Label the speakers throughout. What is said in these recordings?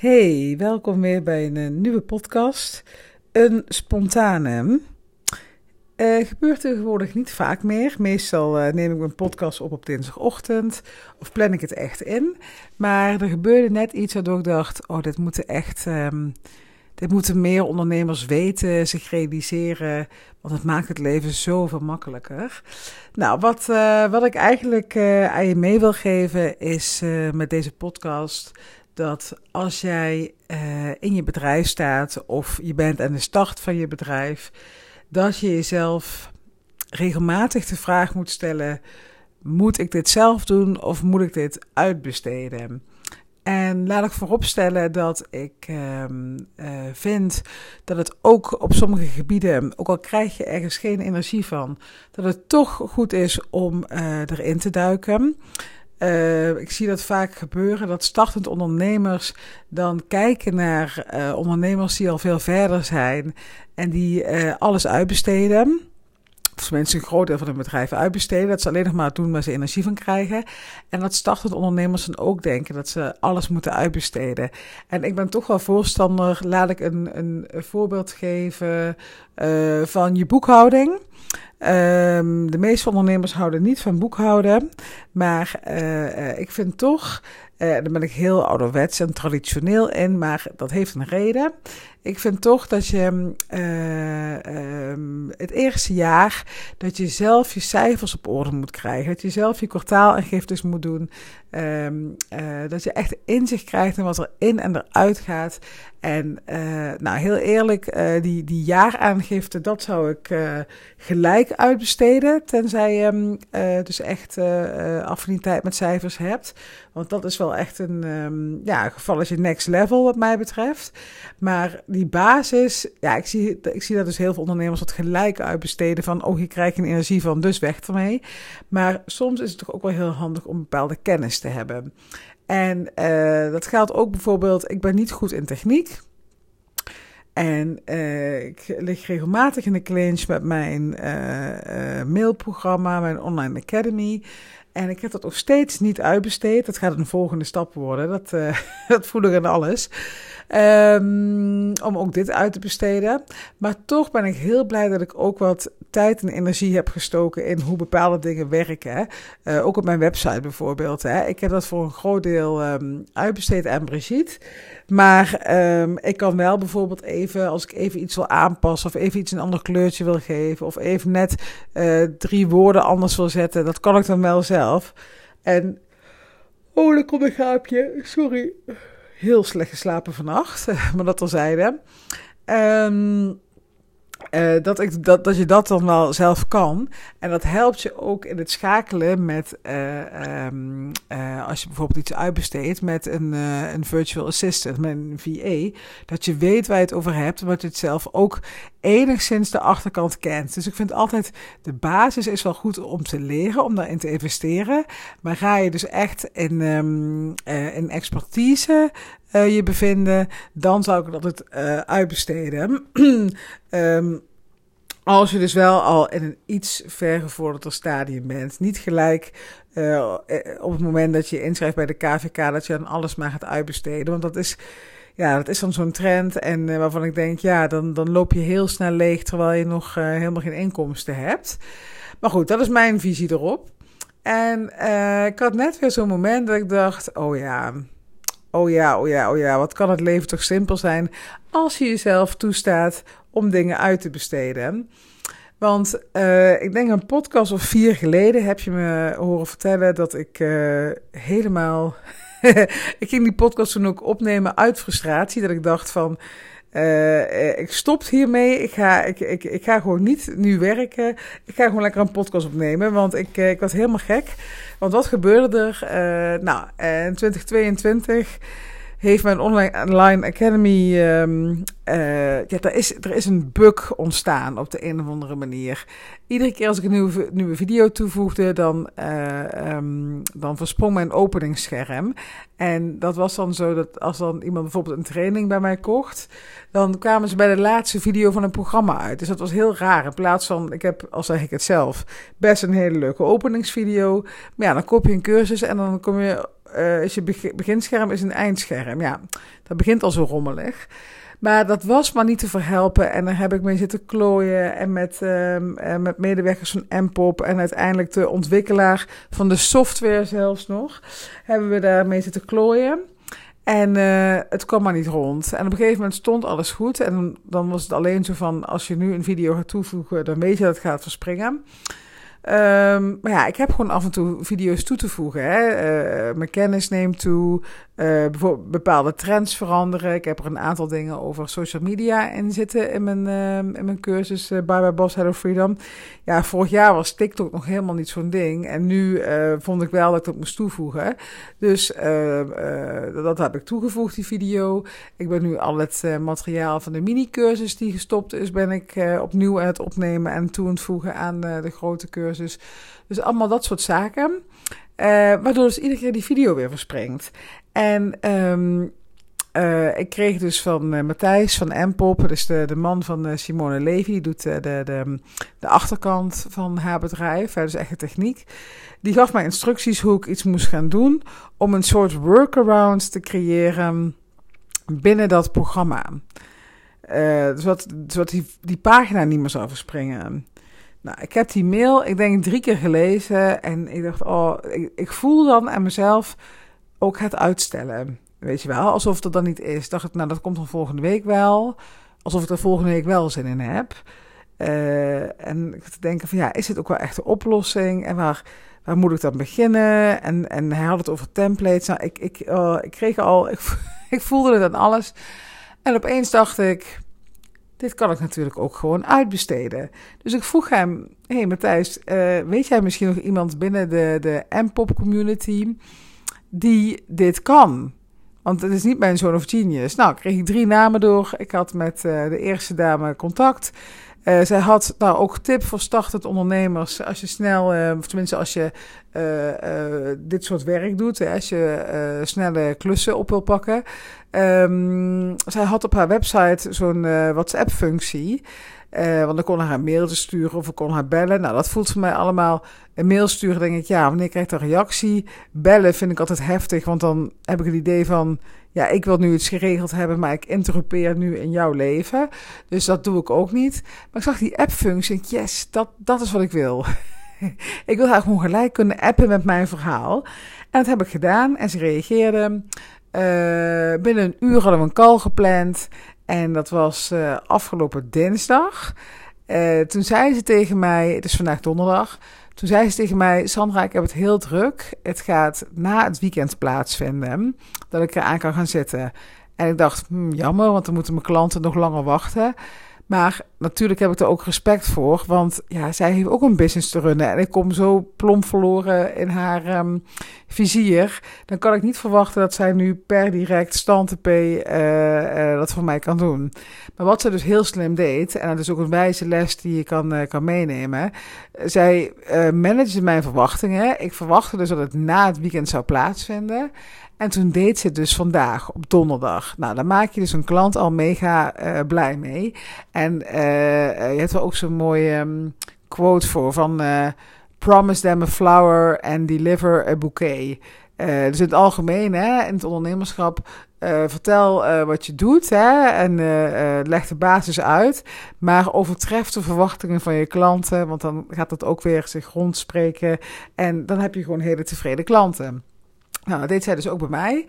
Speaker 1: Hey, welkom weer bij een eh, nieuwe podcast. Een spontane. Uh, gebeurt tegenwoordig niet vaak meer. Meestal uh, neem ik mijn podcast op op dinsdagochtend of plan ik het echt in. Maar er gebeurde net iets waardoor ik dacht: oh, dit moeten echt. Um, dit moeten meer ondernemers weten, zich realiseren, want het maakt het leven zoveel makkelijker. Nou, wat, wat ik eigenlijk aan je mee wil geven is met deze podcast dat als jij uh, in je bedrijf staat of je bent aan de start van je bedrijf, dat je jezelf regelmatig de vraag moet stellen: moet ik dit zelf doen of moet ik dit uitbesteden? En laat ik vooropstellen dat ik uh, uh, vind dat het ook op sommige gebieden, ook al krijg je ergens geen energie van, dat het toch goed is om uh, erin te duiken. Uh, ik zie dat vaak gebeuren, dat startend ondernemers dan kijken naar uh, ondernemers die al veel verder zijn en die uh, alles uitbesteden. Of mensen een groot deel van hun bedrijf uitbesteden, dat ze alleen nog maar doen waar ze energie van krijgen. En dat startend ondernemers dan ook denken dat ze alles moeten uitbesteden. En ik ben toch wel voorstander, laat ik een, een voorbeeld geven van je boekhouding. Um, de meeste ondernemers houden niet van boekhouden. Maar uh, ik vind toch, uh, daar ben ik heel ouderwets en traditioneel in, maar dat heeft een reden. Ik vind toch dat je uh, het eerste jaar dat je zelf je cijfers op orde moet krijgen. Dat je zelf je kwartaalaangiftes moet doen. Uh, dat je echt inzicht krijgt in wat er in en eruit gaat. En nou, heel eerlijk, die, die jaaraangifte, dat zou ik gelijk uitbesteden. Tenzij je dus echt affiniteit met cijfers hebt. Want dat is wel echt een um, ja, gevalletje next level wat mij betreft. Maar die basis, ja, ik zie, ik zie dat dus heel veel ondernemers wat gelijk uitbesteden van, oh, je een energie van, dus weg ermee. Maar soms is het toch ook wel heel handig om bepaalde kennis te hebben. En uh, dat geldt ook bijvoorbeeld, ik ben niet goed in techniek. En uh, ik lig regelmatig in de clinch met mijn uh, mailprogramma, mijn online academy. En ik heb dat nog steeds niet uitbesteed. Dat gaat een volgende stap worden. Dat, dat voel ik in alles. Um, om ook dit uit te besteden. Maar toch ben ik heel blij dat ik ook wat tijd en energie heb gestoken in hoe bepaalde dingen werken. Uh, ook op mijn website bijvoorbeeld. Hè. Ik heb dat voor een groot deel um, uitbesteed aan Brigitte. Maar um, ik kan wel bijvoorbeeld even, als ik even iets wil aanpassen, of even iets een ander kleurtje wil geven, of even net uh, drie woorden anders wil zetten, dat kan ik dan wel zelf. En. Oh, er komt een gaapje. Sorry heel slecht geslapen vannacht, maar dat al zeiden. Um, uh, dat, ik, dat, dat je dat dan wel zelf kan. En dat helpt je ook in het schakelen met, uh, um, als je bijvoorbeeld iets uitbesteedt met een, een virtual assistant, met een VA, dat je weet waar je het over hebt, maar dat je het zelf ook enigszins de achterkant kent. Dus ik vind altijd, de basis is wel goed om te leren, om daarin te investeren. Maar ga je dus echt in, um, in expertise uh, je bevinden, dan zou ik dat het uh, uitbesteden. um, als je dus wel al in een iets vergevorderder stadium bent. Niet gelijk uh, op het moment dat je inschrijft bij de KVK, dat je dan alles maar gaat uitbesteden. Want dat is, ja, dat is dan zo'n trend. En waarvan ik denk, ja, dan, dan loop je heel snel leeg terwijl je nog helemaal geen inkomsten hebt. Maar goed, dat is mijn visie erop. En ik had net weer zo'n moment dat ik dacht, oh ja, Oh ja, oh ja, oh ja, wat kan het leven toch simpel zijn als je jezelf toestaat om dingen uit te besteden. Want uh, ik denk een podcast of vier geleden heb je me horen vertellen dat ik uh, helemaal. ik ging die podcast toen ook opnemen uit frustratie. Dat ik dacht van. Uh, ik stop hiermee. Ik ga, ik, ik, ik ga gewoon niet nu werken. Ik ga gewoon lekker een podcast opnemen. Want ik, ik was helemaal gek. Want wat gebeurde er? Uh, nou, in 2022 heeft mijn online academy. Um, uh, ja, er is, er is een bug ontstaan op de een of andere manier. Iedere keer als ik een nieuwe, nieuwe video toevoegde, dan, uh, dan versprong mijn openingsscherm. En dat was dan zo dat als dan iemand bijvoorbeeld een training bij mij kocht, dan kwamen ze bij de laatste video van een programma uit. Dus dat was heel raar. In plaats van, ik heb, al zeg ik het zelf, best een hele leuke openingsvideo. Maar ja, dan koop je een cursus en dan kom je uh, is je beginscherm is een eindscherm. Ja, dat begint al zo rommelig. Maar dat was maar niet te verhelpen. En daar heb ik mee zitten klooien. En met, uh, met medewerkers van Mpop. En uiteindelijk de ontwikkelaar van de software zelfs nog. Hebben we daarmee zitten klooien. En uh, het kwam maar niet rond. En op een gegeven moment stond alles goed. En dan was het alleen zo van: als je nu een video gaat toevoegen, dan weet je dat het gaat verspringen. Um, maar ja, ik heb gewoon af en toe video's toe te voegen. Hè. Uh, mijn kennis neemt toe. Uh, bepaalde trends veranderen. Ik heb er een aantal dingen over social media in zitten in mijn, uh, in mijn cursus uh, Bye Boss Hello Freedom. Ja, vorig jaar was TikTok nog helemaal niet zo'n ding. En nu vond ik wel dat ik dat moest toevoegen. Dus dat heb ik toegevoegd, die video. Ik ben nu al het materiaal van de mini-cursus die gestopt is, ben ik opnieuw aan het opnemen en toe aan het voegen aan de grote cursus. Dus allemaal dat soort zaken. Uh, waardoor dus iedere keer die video weer verspringt. En um, uh, ik kreeg dus van uh, Matthijs van Mpop, dus de, de man van Simone Levy, die doet de, de, de achterkant van haar bedrijf, dus echt techniek. Die gaf mij instructies hoe ik iets moest gaan doen om een soort workaround te creëren binnen dat programma. zodat zodat die, die pagina niet meer zou verspringen. Nou, ik heb die mail, ik denk drie keer gelezen. En ik dacht, oh, ik, ik voel dan aan mezelf ook het uitstellen. Weet je wel, alsof het dan niet is. Dacht ik, nou, dat komt dan volgende week wel. Alsof ik er volgende week wel zin in heb. Uh, en ik te denken van, ja, is het ook wel echt de oplossing? En waar, waar moet ik dan beginnen? En, en hij had het over templates. Nou, ik, ik, uh, ik kreeg al, ik, ik voelde het aan alles. En opeens dacht ik, dit kan ik natuurlijk ook gewoon uitbesteden. Dus ik vroeg hem: hey Matthijs, uh, weet jij misschien nog iemand binnen de, de M-pop community die dit kan? Want het is niet mijn zoon of genius. Nou, kreeg ik drie namen door. Ik had met uh, de eerste dame contact. Uh, zij had nou ook tip voor startend ondernemers. Als je snel, uh, of tenminste als je uh, dit soort werk doet, hè, als je snelle klussen op wil pakken. Um, zij had op haar website zo'n WhatsApp-functie. want dan kon haar een sturen of ik kon haar bellen. Nou, dat voelt voor mij allemaal. Een mail sturen, denk ik, ja, wanneer krijg ik een reactie? Bellen vind ik altijd heftig, want dan heb ik het idee van ja, ik wil nu iets geregeld hebben, maar ik interrupeer nu in jouw leven. Dus dat doe ik ook niet. Maar ik zag die app-functie yes, dat, dat is wat ik wil. ik wil haar gewoon gelijk kunnen appen met mijn verhaal. En dat heb ik gedaan en ze reageerde. Uh, binnen een uur hadden we een call gepland. En dat was uh, afgelopen dinsdag. Uh, toen zei ze tegen mij, het is vandaag donderdag. Toen zei ze tegen mij: Sandra, ik heb het heel druk. Het gaat na het weekend plaatsvinden. Dat ik eraan kan gaan zitten. En ik dacht: hm, jammer, want dan moeten mijn klanten nog langer wachten. Maar natuurlijk heb ik er ook respect voor, want ja, zij heeft ook een business te runnen. En ik kom zo plomp verloren in haar um, vizier. Dan kan ik niet verwachten dat zij nu per direct stand P uh, uh, dat voor mij kan doen. Maar wat ze dus heel slim deed, en dat is ook een wijze les die je kan, uh, kan meenemen. Zij managede mijn verwachtingen. Ik verwachtte dus dat het na het weekend zou plaatsvinden. En toen deed ze het dus vandaag, op donderdag. Nou, dan maak je dus een klant al mega blij mee. En je hebt er ook zo'n mooie um, quote voor van... Uh, Promise them a flower and deliver a bouquet. dus in het algemeen, hè, in het ondernemerschap... vertel wat je doet hè, en leg de basis uit. Maar overtref de verwachtingen van je klanten... want dan gaat dat ook weer zich rondspreken. En dan heb je gewoon hele tevreden klanten. Nou, dat deed zij dus ook bij mij.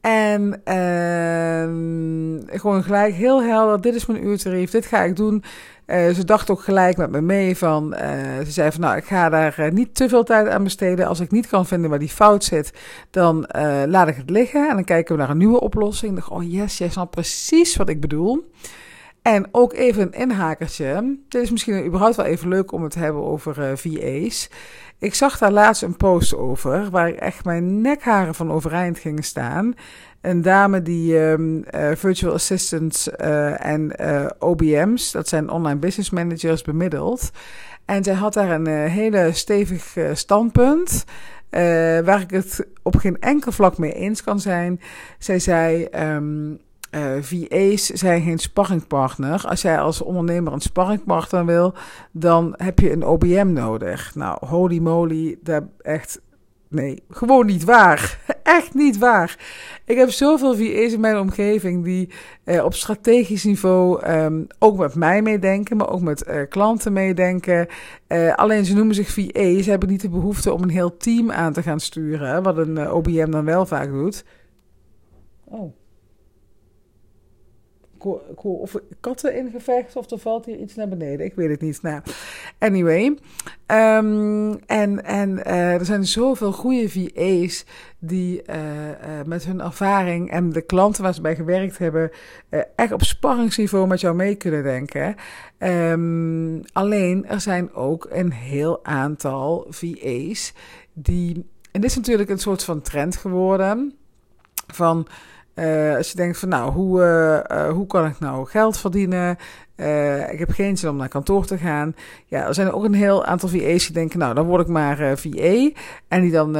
Speaker 1: En uh, gewoon gelijk heel helder, dit is mijn uurtarief, dit ga ik doen. Uh, ze dacht ook gelijk met me mee van, uh, ze zei van nou, ik ga daar uh, niet te veel tijd aan besteden. Als ik niet kan vinden waar die fout zit, dan laat ik het liggen. En dan kijken we naar een nieuwe oplossing. Ik dacht, oh yes, jij snapt precies wat ik bedoel. En ook even een inhakertje. Dit is misschien überhaupt wel even leuk om het te hebben over VA's. Ik zag daar laatst een post over, waar echt mijn nekharen van overeind gingen staan. Een dame die um, uh, virtual assistants uh, en OBM's, dat zijn online business managers, bemiddeld. En zij had daar een hele stevig standpunt. waar ik het op geen enkel vlak mee eens kan zijn. Zij zei. Um, uh, eh, VA's zijn geen sparringpartner. Als jij als ondernemer een sparringpartner wil, dan heb je een OBM nodig. Nou, holy moly, daar echt nee, gewoon niet waar. Echt niet waar. Ik heb zoveel VA's in mijn omgeving die eh, op strategisch niveau um, ook met mij meedenken, maar ook met uh, klanten meedenken. Uh, alleen ze noemen zich VA's, ze hebben niet de behoefte om een heel team aan te gaan sturen, wat een uh, OBM dan wel vaak doet. Oh of katten in gevecht of er valt hier iets naar beneden. Ik weet het niet. Nou, anyway. Um, en en uh, er zijn zoveel goede VA's die uh, uh, met hun ervaring en de klanten waar ze bij gewerkt hebben, echt op sparringsniveau met jou mee kunnen denken. Um, alleen er zijn ook een heel aantal VA's die. En dit is natuurlijk een soort van trend geworden. Van uh, als je denkt van nou, hoe, uh, uh, hoe kan ik nou geld verdienen? ik heb geen zin om naar kantoor te gaan. Ja, er zijn ook een heel aantal VA's die denken, nou, dan word ik maar VA. En die dan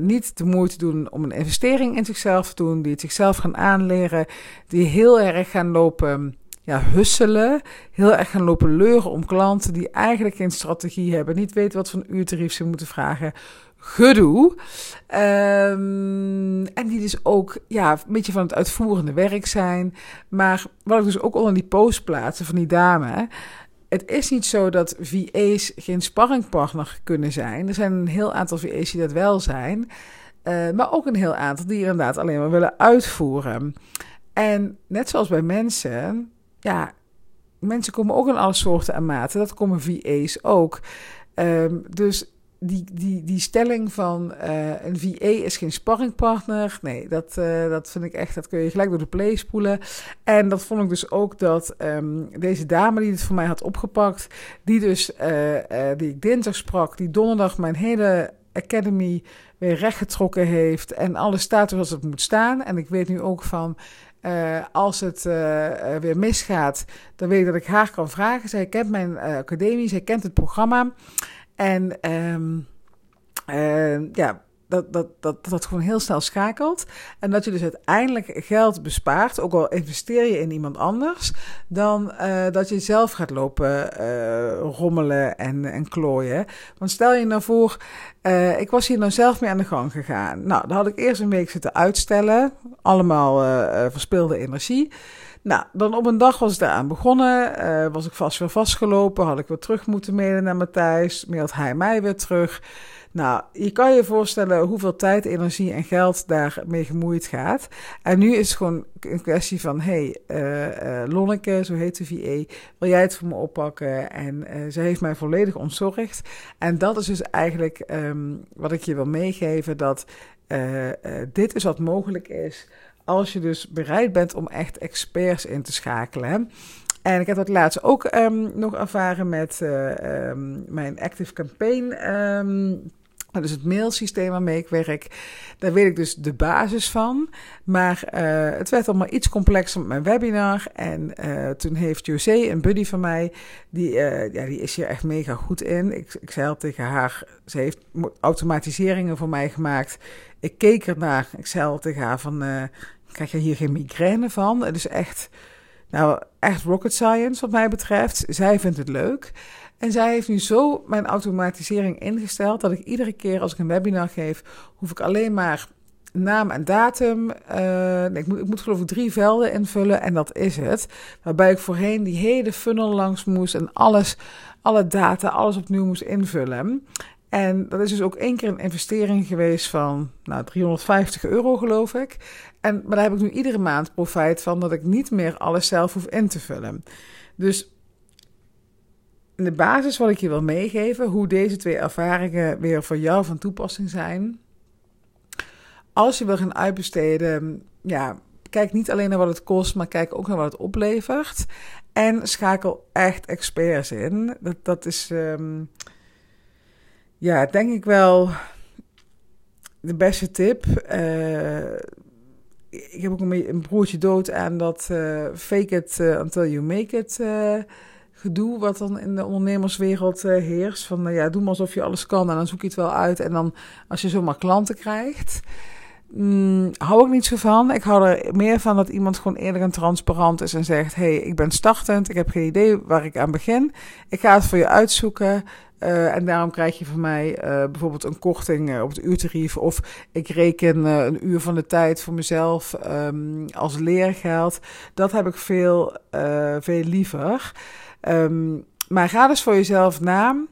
Speaker 1: niet de moeite doen om een investering in zichzelf te doen. Die het zichzelf gaan aanleren. Die heel erg gaan lopen ja, husselen. Heel erg gaan lopen leuren om klanten die eigenlijk geen strategie hebben. Niet weten wat voor een uurtarief ze moeten vragen gedoe. Um, en die dus ook ja, een beetje van het uitvoerende werk zijn. Maar wat ik dus ook onder die post plaatsen van die dame. Het is niet zo dat VA's geen sparringpartner kunnen zijn. Er zijn een heel aantal VA's die dat wel zijn. Uh, maar ook een heel aantal die inderdaad alleen maar willen uitvoeren. En net zoals bij mensen, ja, mensen komen ook in alle soorten en maten. Dat komen VA's ook. Um, dus die, die, die stelling van uh, een VA is geen sparringpartner. Nee, dat, uh, dat vind ik echt, dat kun je gelijk door de play spoelen. En dat vond ik dus ook dat um, deze dame die het voor mij had opgepakt, die dus, uh, die ik dinsdag sprak, die donderdag mijn hele academy weer rechtgetrokken heeft en alles staat zoals het moet staan. En ik weet nu ook van, als het weer misgaat, dan weet ik dat ik haar kan vragen. Zij kent mijn academie, zij kent het programma. En um, uh, ja, dat, dat, dat, dat gewoon heel snel schakelt. En dat je dus uiteindelijk geld bespaart, ook al investeer je in iemand anders, dan uh, dat je zelf gaat lopen uh, rommelen en, en klooien. Want stel je nou voor, uh, ik was hier nou zelf mee aan de gang gegaan. Nou, dan had ik eerst een week zitten uitstellen. Allemaal verspilde energie. Nou, dan op een dag was ik daaraan begonnen. Uh, was ik vast weer vastgelopen. Had ik weer terug moeten mailen naar Matthijs. Mailt hij mij weer terug. Nou, je kan je voorstellen hoeveel tijd, energie en geld daarmee gemoeid gaat. En nu is het gewoon een kwestie van: hey, uh, uh, Lonneke, zo heet de VA, wil jij het voor me oppakken? En ze heeft mij volledig ontzorgd. En dat is dus eigenlijk um, wat ik je wil meegeven: dat dit is wat mogelijk is als je dus bereid bent om echt experts in te schakelen. En ik heb dat laatst ook um, nog ervaren met uh, um, mijn Active Campaign. Um, dat is het mailsysteem waarmee ik werk. Daar weet ik dus de basis van. Maar uh, het werd allemaal iets complexer met mijn webinar. En uh, toen heeft José, een buddy van mij, die, ja, die is hier echt mega goed in. Ik, ik zei al tegen haar, ze heeft automatiseringen voor mij gemaakt. Ik keek ernaar. Ik zei al tegen haar van, krijg je hier geen migraine van. Het is echt, nou, echt rocket science wat mij betreft. Zij vindt het leuk. En zij heeft nu zo mijn automatisering ingesteld dat ik iedere keer als ik een webinar geef, hoef ik alleen maar naam en datum. Uh, ik, moet, ik moet geloof ik drie velden invullen en dat is het. Waarbij ik voorheen die hele funnel langs moest en alles, alle data, alles opnieuw moest invullen. En dat is dus ook één keer een investering geweest van nou, 350 euro, geloof ik. En, maar daar heb ik nu iedere maand profijt van dat ik niet meer alles zelf hoef in te vullen. Dus de basis wat ik je wil meegeven, hoe deze twee ervaringen weer voor jou van toepassing zijn. Als je wil gaan uitbesteden, ja, kijk niet alleen naar wat het kost, maar kijk ook naar wat het oplevert. En schakel echt experts in. Dat, dat is. Um, ja, denk ik wel de beste tip. Uh, ik heb ook een, broertje dood aan dat uh, fake it uh, until you make it gedoe wat dan in de ondernemerswereld heerst. Van ja, doe maar alsof je alles kan en dan zoek je het wel uit. En dan als je zomaar klanten krijgt. Mm, hou ik niet zo van. Ik hou er meer van dat iemand gewoon eerlijk en transparant is en zegt: hey, ik ben startend, ik heb geen idee waar ik aan begin. Ik ga het voor je uitzoeken. Uh, en daarom krijg je van mij uh, bijvoorbeeld een korting uh, op het uurtarief. Of ik reken een uur van de tijd voor mezelf um, als leergeld. Dat heb ik veel, veel liever. Um, maar ga dus voor jezelf na.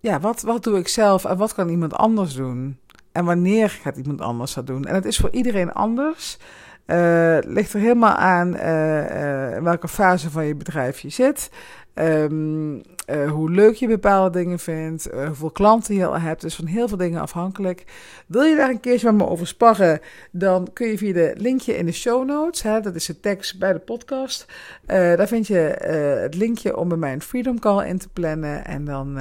Speaker 1: Ja, wat, wat doe ik zelf en wat kan iemand anders doen? En wanneer gaat iemand anders dat doen? En het is voor iedereen anders. Uh, ligt er helemaal aan uh, in welke fase van je bedrijf je zit. Uh, hoe leuk je bepaalde dingen vindt, hoeveel klanten je al hebt. Dus van heel veel dingen afhankelijk. Wil je daar een keertje met me over sparren, dan kun je via de linkje in de show notes, hè, dat is de tekst bij de podcast. Daar vind je het linkje om bij mij een Freedom Call in te plannen. En dan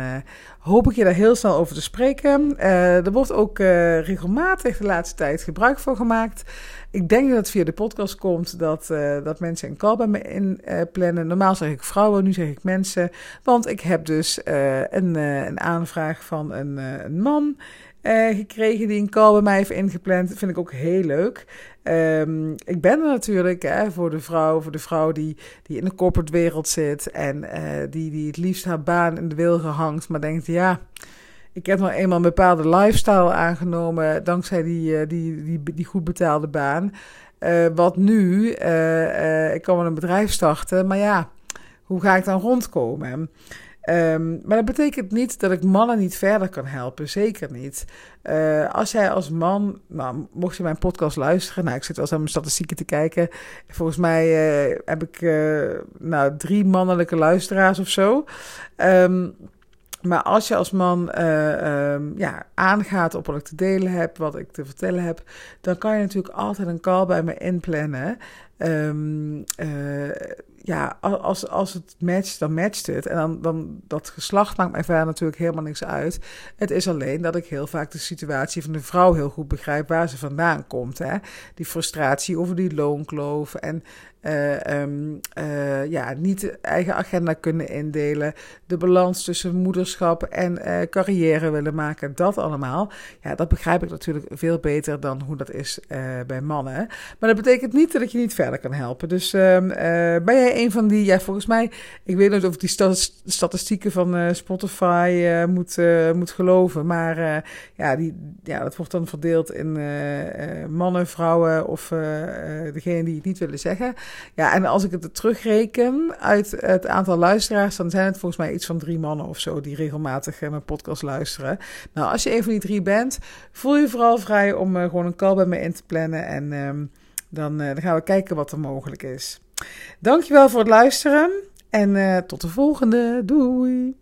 Speaker 1: hoop ik je daar heel snel over te spreken. er wordt ook regelmatig de laatste tijd gebruik van gemaakt. Ik denk dat het via de podcast komt dat, uh, dat mensen een call bij me inplannen. Normaal zeg ik vrouwen, nu zeg ik mensen. Want ik heb dus een, een aanvraag van een, een man gekregen die een call bij mij heeft ingepland. Dat vind ik ook heel leuk. Um, ik ben er natuurlijk hè, voor de vrouw, voor de vrouw die, die in de corporate wereld zit en die, die het liefst haar baan in de wilgen hangt, maar denkt ja ik heb nou eenmaal een bepaalde lifestyle aangenomen dankzij die, die, die, die goed betaalde baan. Wat nu? Ik kan wel een bedrijf starten, maar ja, hoe ga ik dan rondkomen? Um, maar dat betekent niet dat ik mannen niet verder kan helpen. Zeker niet. als jij als man, nou, mocht je mijn podcast luisteren, nou, ik zit wel eens aan mijn statistieken te kijken. Volgens mij heb ik nou, drie mannelijke luisteraars of zo. Um, maar als je als man uh, um, ja, aangaat op wat ik te delen heb, wat ik te vertellen heb, dan kan je natuurlijk altijd een call bij me inplannen. Um, uh, ja, als, als het matcht, dan matcht het. En dan, dan dat geslacht maakt mij verder natuurlijk helemaal niks uit. Het is alleen dat ik heel vaak de situatie van de vrouw heel goed begrijp waar ze vandaan komt. Hè? Die frustratie over die loonkloof en uh, um, uh, ja, niet eigen agenda kunnen indelen. De balans tussen moederschap en uh, carrière willen maken. Dat allemaal. Ja, dat begrijp ik natuurlijk veel beter dan hoe dat is bij mannen. Maar dat betekent niet dat ik je niet verder kan helpen. Dus um, ben jij een van die, ja, volgens mij, ik weet niet of ik die statistieken van Spotify moet, moet geloven. Maar ja, die, ja, dat wordt dan verdeeld in mannen, vrouwen of degene die het niet willen zeggen. Ja, en als ik het terugreken uit het aantal luisteraars, dan zijn het volgens mij iets van drie mannen of zo die regelmatig uh, mijn podcast luisteren. Nou, als je een van die drie bent, voel je vooral vrij om uh, gewoon een call bij me in te plannen. En uh, dan, dan, gaan we kijken wat er mogelijk is. Dankjewel voor het luisteren en tot de volgende. Doei!